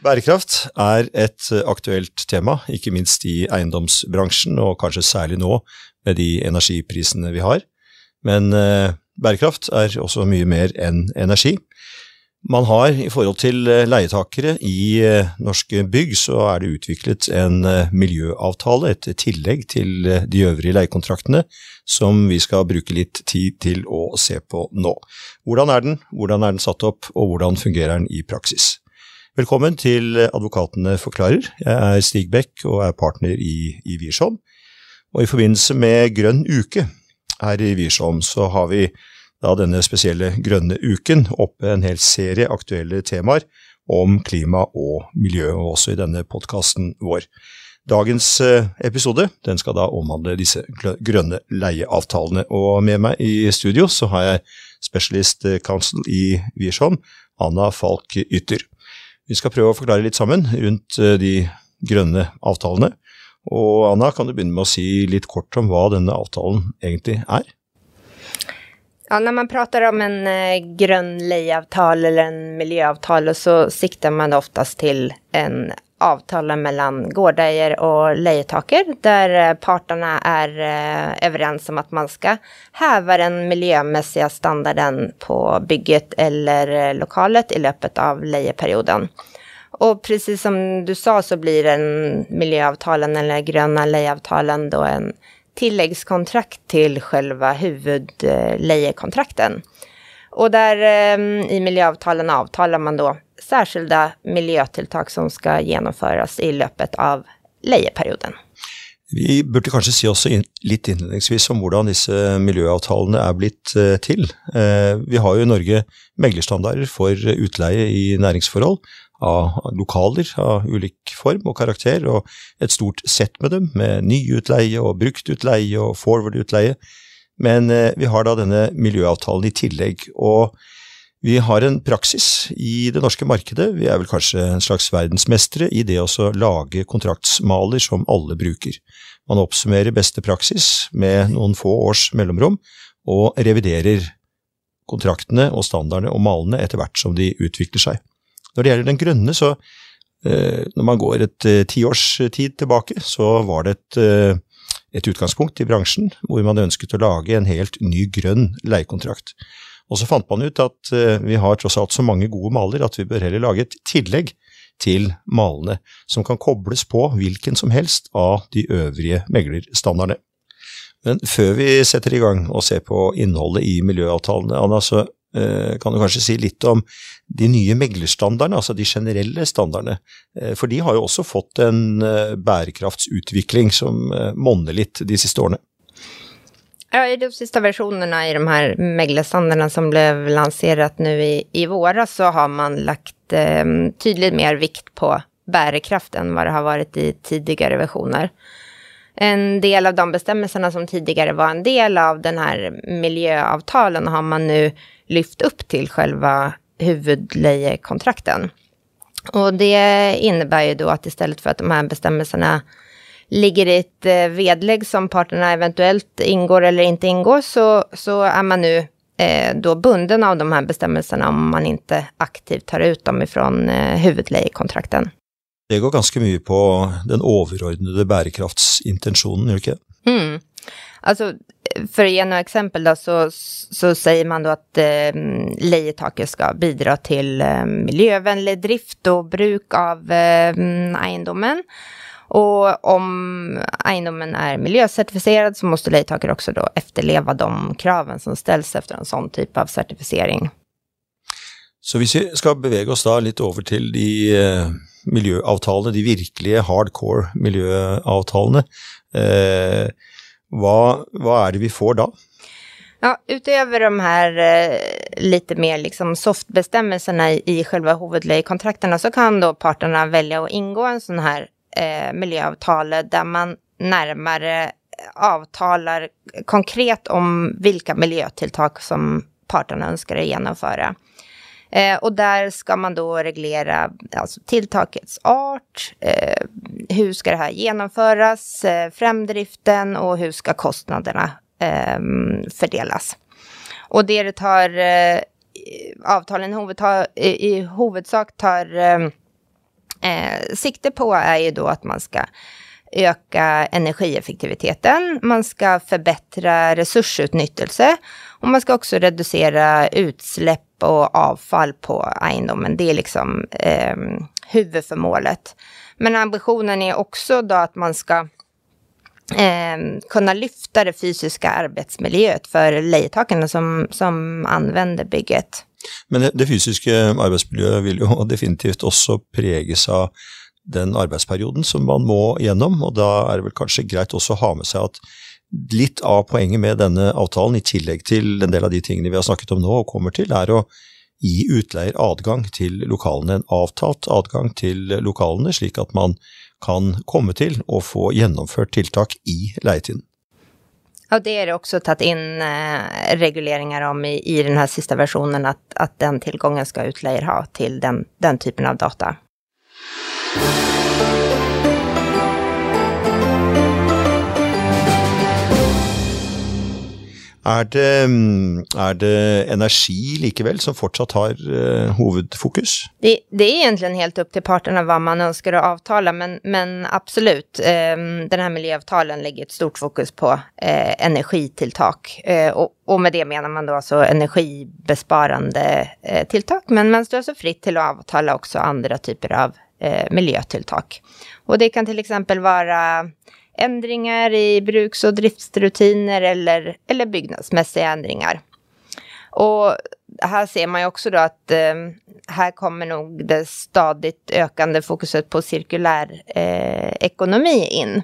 Bærekraft er et eh, aktuelt tema, ikke minst i eiendomsbransjen, og kanskje særlig nå med de energiprisene vi har. Men eh, bærekraft er også mye mer enn energi. Man har i forhold til eh, leietakere i norske bygg, så er det utviklet en miljøavtale, et tillegg til de øvrige leiekontraktene, som vi skal bruke litt tid til å se på nå. Hvordan er den, hvordan er den satt opp, og hvordan fungerer den i praksis? Velkommen til eh, Advokatene forklarer. Jeg er Stig Bech og er partner i, i Wiersholm. Og i forbindelse med Grønn uke her i Wiersholm, så har vi da denne spesielle grønne uken oppe en hel serie aktuelle temaer om klima og miljø, og også i denne podkasten vår. Dagens eh, episode den skal da omhandle disse grønne leieavtalene. Og med meg i studio så har jeg Specialist eh, counsel i Wiersholm, Anna Falk Ytter. Vi skal prøve å forklare litt sammen rundt eh, de grønne avtalene. Og Anna, kan du begynne med å si litt kort om hva denne avtalen egentlig er? Ja, när man pratar om en eh, grön lejeavtal eller en miljöavtal så siktar man oftast till en avtalen mellan gårdägare och lejetaker där eh, parterna är eh, överens om att man ska häva den miljömässiga standarden på bygget eller eh, lokalet i löpet av lejeperioden. Och precis som du sa så blir en miljöavtalen eller gröna lejeavtalen då en tilläggskontrakt till själva huvudlejekontrakten. Och där i miljöavtalen avtalar man då särskilda miljötilltag som ska genomföras i löpet av leieperioden. Vi burde kanskje si også in, litt innledningsvis om hvordan disse miljøavtalene er blitt eh, til. Eh, vi har jo i Norge meglerstandarder for utleie i næringsforhold, av lokaler av ulik form og karakter, og et stort sett med dem, med nyutleie og bruktutleie og forward-utleie. Men eh, vi har da denne miljøavtalen i tillegg, og vi har en praksis i det norske markedet, vi er vel kanskje en slags verdensmestere i det å lage kontraktsmaler som alle bruker. Man oppsummerer beste praksis med noen få års mellomrom, og reviderer kontraktene og standardene og malene etter hvert som de utvikler seg. Når det gjelder den grønne, så eh, når man går et eh, tiårs tid tilbake, så var det et, eh, et utgangspunkt i bransjen hvor man ønsket å lage en helt ny grønn leiekontrakt. Og så fant man ut at eh, vi har tross alt så mange gode maler at vi bør heller lage et tillegg til malene, som kan kobles på hvilken som helst av de øvrige meglerstandardene. Men før vi setter i gang og ser på innholdet i miljøavtalene, Anna, så Eh, kan du kanskje si litt om de nye meglerstandardene, altså de generelle standardene. Eh, for de har jo også fått en eh, bærekraftsutvikling som eh, monner litt de siste årene. Ja, i de sista versionerna i de här meglerstandardene som blev lanserat nu i, i våras, så har man lagt eh, tydligt mer vikt på bärkraft än vad det har varit i tidigare versioner. En del av de bestämmelserna som tidigare var en del av den här miljöavtalen har man nu lyft upp till själva huvudlejekontrakten. Och det innebär ju då att istället för att de här bestämmelserna ligger i ett eh, vedlägg som parterna eventuellt ingår eller inte ingår så, så är man nu eh, då bunden av de här bestämmelserna om man inte aktivt tar ut dem ifrån eh, huvudlejekontrakten. Det går ganske mye på den gjør det ikke? Mm. Altså, for å gi noen eksempel, da, så, så sier man da at eh, leietaket skal bidra til eh, miljøvennlig drift og bruk av eh, eiendommen. Og om eiendommen er miljøsertifisert, så måste leietaker også da efterleva de kravene som ställs efter en sånn type av sertifisering. Så vi skal bevege oss da litt over til de eh, miljøavtalene, de virkelige hardcore miljøavtalene, eh, hva, hva, er det vi får da? Ja, utöver de här eh, lite mer liksom softbestämmelserna i, i själva huvudlejekontrakterna så kan då parterna välja att ingå en sån här eh, miljöavtalet där man närmare eh, avtalar konkret om vilka miljötilltag som parterna önskar genomföra. Eh, och där ska man då reglera alltså, tilltakets art, eh, hur ska det här genomföras, eh, framdriften och hur ska kostnaderna eh, fördelas. Och det det tar, eh, avtalen i, huvudsak tar ehm, eh, sikte på är ju då att man ska öka energieffektiviteten, man ska förbättra resursutnyttjelse och man ska också reducera utsläpp och avfall på egendomen. Det är liksom eh, huvudförmålet. Men ambitionen är också då att man ska eh, kunna lyfta det fysiska arbetsmiljöet för lejetakarna som, som använder bygget. Men det, det fysiske arbeidsmiljøet vil jo definitivt også preges av den arbeidsperioden som man må gjennom, og da er det vel kanskje greit også å ha med seg at litt av poenget med denne avtalen, i tillegg til en del av de tingene vi har snakket om nå og kommer til, er å gi utleier adgang til lokalene, en avtalt adgang til lokalene, slik at man kan komme til å få gjennomført tiltak i leietiden. Ja, det är det också tagit in eh, regleringar om i, i den här sista versionen, att, att den tillgången ska utlejer ha till den, den typen av data. Er det, mm, er det energi likevel som fortsatt har uh, hovedfokus? Det, det, är egentligen helt upp till parterna vad man önskar att avtala, men, men absolut, eh, den här miljöavtalen lägger ett stort fokus på eh, energitilltak. Eh, och, och, med det menar man då alltså energibesparande eh, tilltak, men man står alltså fritt till att avtala också andra typer av eh, miljötilltak. Och det kan till exempel vara ändringar i bruks och driftsrutiner eller, eller byggnadsmässiga ändringar. Och här ser man ju också då att eh, här kommer nog det stadigt ökande fokuset på cirkulär eh, ekonomi in.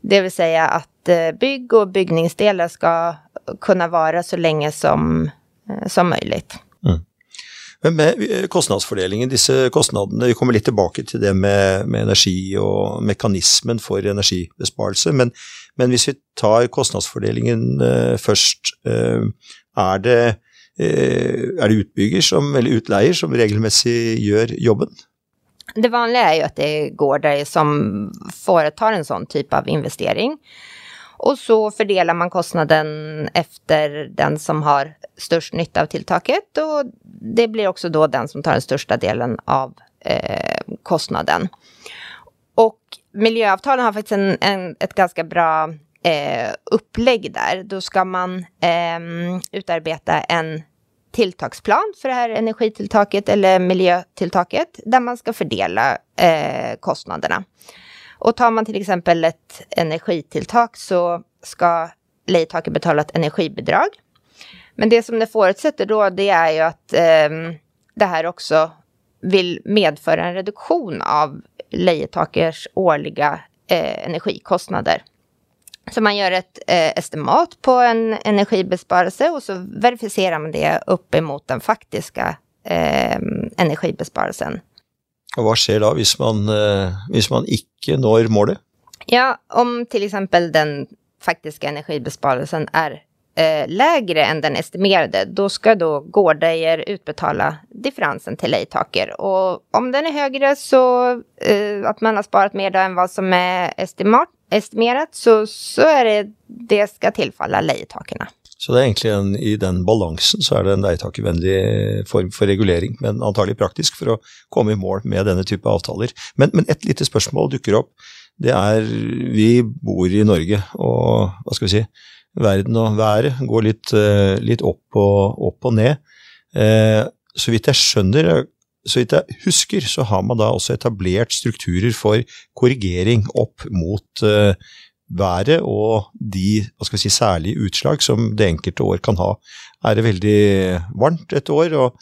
Det vill säga att eh, bygg och byggningsdelar ska kunna vara så länge som, eh, som möjligt. Men med eh, kostnadsfordelingen, disse kostnadene, vi kommer litt tilbake til det med, med energi og mekanismen for energibesparelse, men, men hvis vi tar kostnadsfordelingen eh, først, eh, er, det, eh, er det utbygger som, eller utleier som regelmessig gjør jobben? Det vanliga är ju att det är gårdar som företar en sån typ av investering. Och så fördelar man kostnaden efter den som har störst nytta av tilltaket och det blir också då den som tar den största delen av eh, kostnaden. Och miljöavtalen har faktiskt en, en ett ganska bra eh, upplägg där. Då ska man eh, utarbeta en tilltagsplan för det här energitilltaket eller miljötilltaket där man ska fördela eh, kostnaderna. Och tar man till exempel ett energitilltak så ska lejtaket betala ett energibidrag. Men det som det förutsätter då det är ju att eh, det här också vill medföra en reduktion av lejetakers årliga eh, energikostnader. Så man gör ett eh, estimat på en energibesparelse och så verificerar man det upp emot den faktiska eh, energibesparelsen. Og hva skjer da hvis man, eh, hvis man ikke når målet? Ja, om till exempel den faktiska energibesparelsen är eh, lägre än den estimerade, då ska då gårdejer utbetala differensen till lejtaker. Och om den är högre så eh, att man har sparat mer än vad som är estimat, estimerat så, så är det det ska tillfalla lejtakerna. Så det er egentlig en, i den balansen så er det en leietakervennlig form for regulering, men antagelig praktisk for å komme i mål med denne type avtaler. Men, men et lite spørsmål dukker opp. Det er Vi bor i Norge, og hva skal vi si Verden og været går litt, eh, litt opp, og, opp og ned. Eh, så vidt jeg skjønner, så vidt jeg husker, så har man da også etablert strukturer for korrigering opp mot eh, været og de hva skal vi si, særlige utslag som det enkelte år kan ha. Er det veldig varmt et år og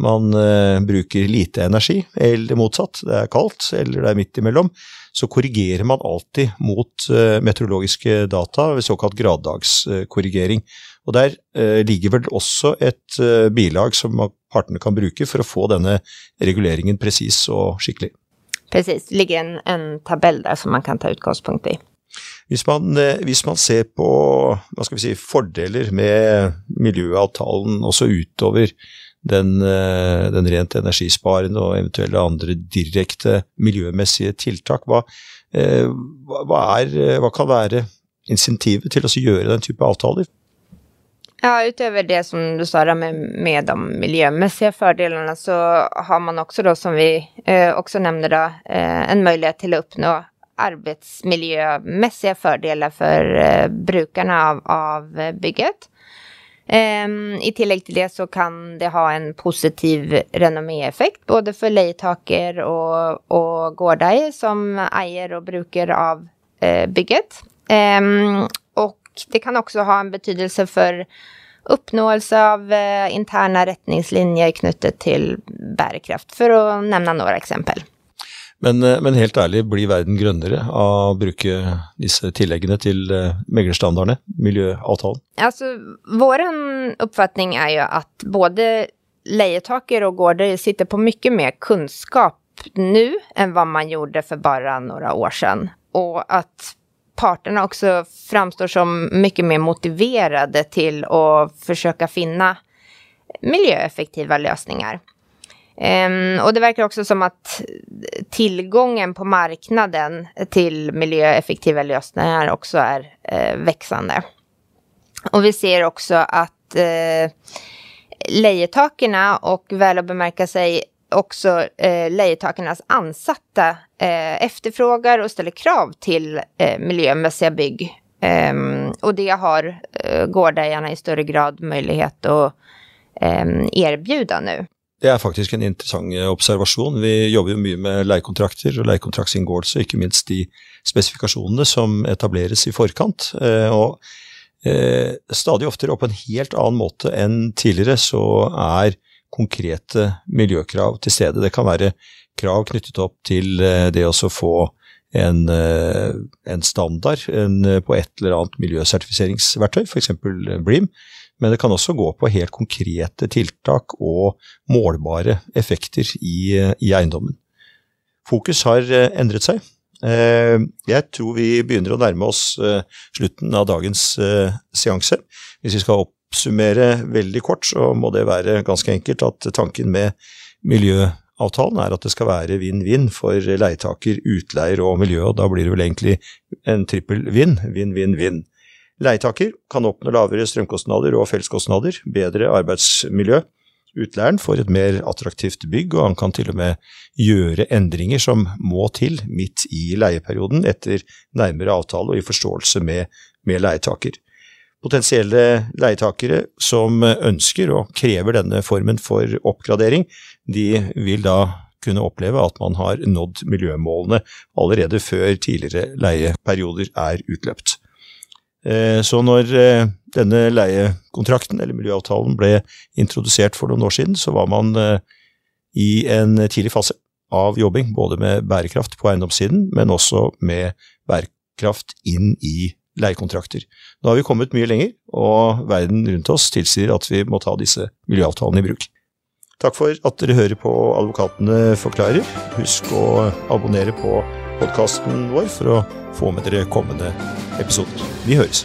man uh, bruker lite energi, eller motsatt, det er kaldt eller det er midt imellom, så korrigerer man alltid mot uh, meteorologiske data ved såkalt graddagskorrigering. Og Der uh, ligger vel også et bilag som partene kan bruke for å få denne reguleringen presis og skikkelig. Precis, det ligger en, en tabell der som man kan ta utgangspunkt i. Hvis man, eh, hvis man, ser på hva skal vi si, fordeler med miljøavtalen også utover den, eh, den rent energisparende og eventuelle andre direkte miljømessige tiltak, hva, eh, hva, er, hva kan være insentivet til å gjøre den type avtaler? Ja, utöver det som du sa med, med de miljömässiga fördelarna så har man också då som vi eh, också nämnde då eh, en möjlighet till att uppnå arbetsmiljömässiga fördelar för eh, brukarna av, av bygget. Ehm, I tillägg till det så kan det ha en positiv renomméeffekt både för lejtaker och, och gårdar som äger och brukar av eh, bygget. Ehm, och det kan också ha en betydelse för uppnåelse av eh, interna rättningslinjer knutet till bärkraft, för att nämna några exempel. Men, eh, men, helt ærlig, blir verden grønnere av å bruke disse tilleggene til eh, meglerstandardene, miljøavtalen? Altså, vår uppfattning är ju att både leietaker och gårdar sitter på mycket mer kunskap nu än vad man gjorde för bara några år sedan. Och att parterna också framstår som mycket mer motiverade till att försöka finna miljöeffektiva lösningar. Um, och det verkar också som att tillgången på marknaden till miljöeffektiva lösningar också är uh, växande. Och vi ser också att eh, uh, lejetakerna och väl att bemärka sig också eh, uh, lejetakernas ansatta uh, efterfrågar och ställer krav till uh, miljömässiga bygg. Um, och det har uh, gårdägarna i större grad möjlighet att um, erbjuda nu. Det er faktisk en interessant eh, observasjon. Vi jobber jo mye med leiekontrakter og leiekontraktsinngåelse, ikke minst de spesifikasjonene som etableres i forkant. Eh, og eh, stadig oftere og på en helt annen måte enn tidligere så er konkrete miljøkrav til stede. Det kan være krav knyttet opp til det å få en, en standard en, på et eller annet miljøsertifiseringsverktøy, f.eks. BREAM men det kan også gå på helt konkrete tiltak og målbare effekter i, i eiendommen. Fokus har eh, endret seg. Eh, Jeg tror vi begynner å nærme oss eh, slutten av dagens seanse. Hvis vi skal oppsummere veldig kort, så må det være ganske enkelt at tanken med miljøavtalen er at det skal være vinn-vinn for leietaker, utleier og miljø, og da blir det vel egentlig en trippel vinn, vinn-vinn-vinn. Leietaker kan oppnå lavere strømkostnader og felleskostnader, bedre arbeidsmiljø. Utleieren får et mer attraktivt bygg, og han kan til og med gjøre endringer som må til midt i leieperioden, etter nærmere avtale og i forståelse med, med leietaker. Potensielle leietakere som ønsker og krever denne formen for oppgradering, de vil da kunne oppleve at man har nådd miljømålene allerede før tidligere leieperioder er utløpt. Eh, så når eh, denne leiekontrakten, eller miljøavtalen, ble introdusert for noen år siden, så var man eh, i en tidlig fase av jobbing, både med bærekraft på eiendomssiden, men også med bærekraft inn i leiekontrakter. Nå har vi kommet mye lenger, og verden rundt oss tilsier at vi må ta disse miljøavtalene i bruk. Takk for at dere hører på Advokatene forklarer. Husk å abonnere på podkasten vår for å få med dere kommende episoder. Vi høres.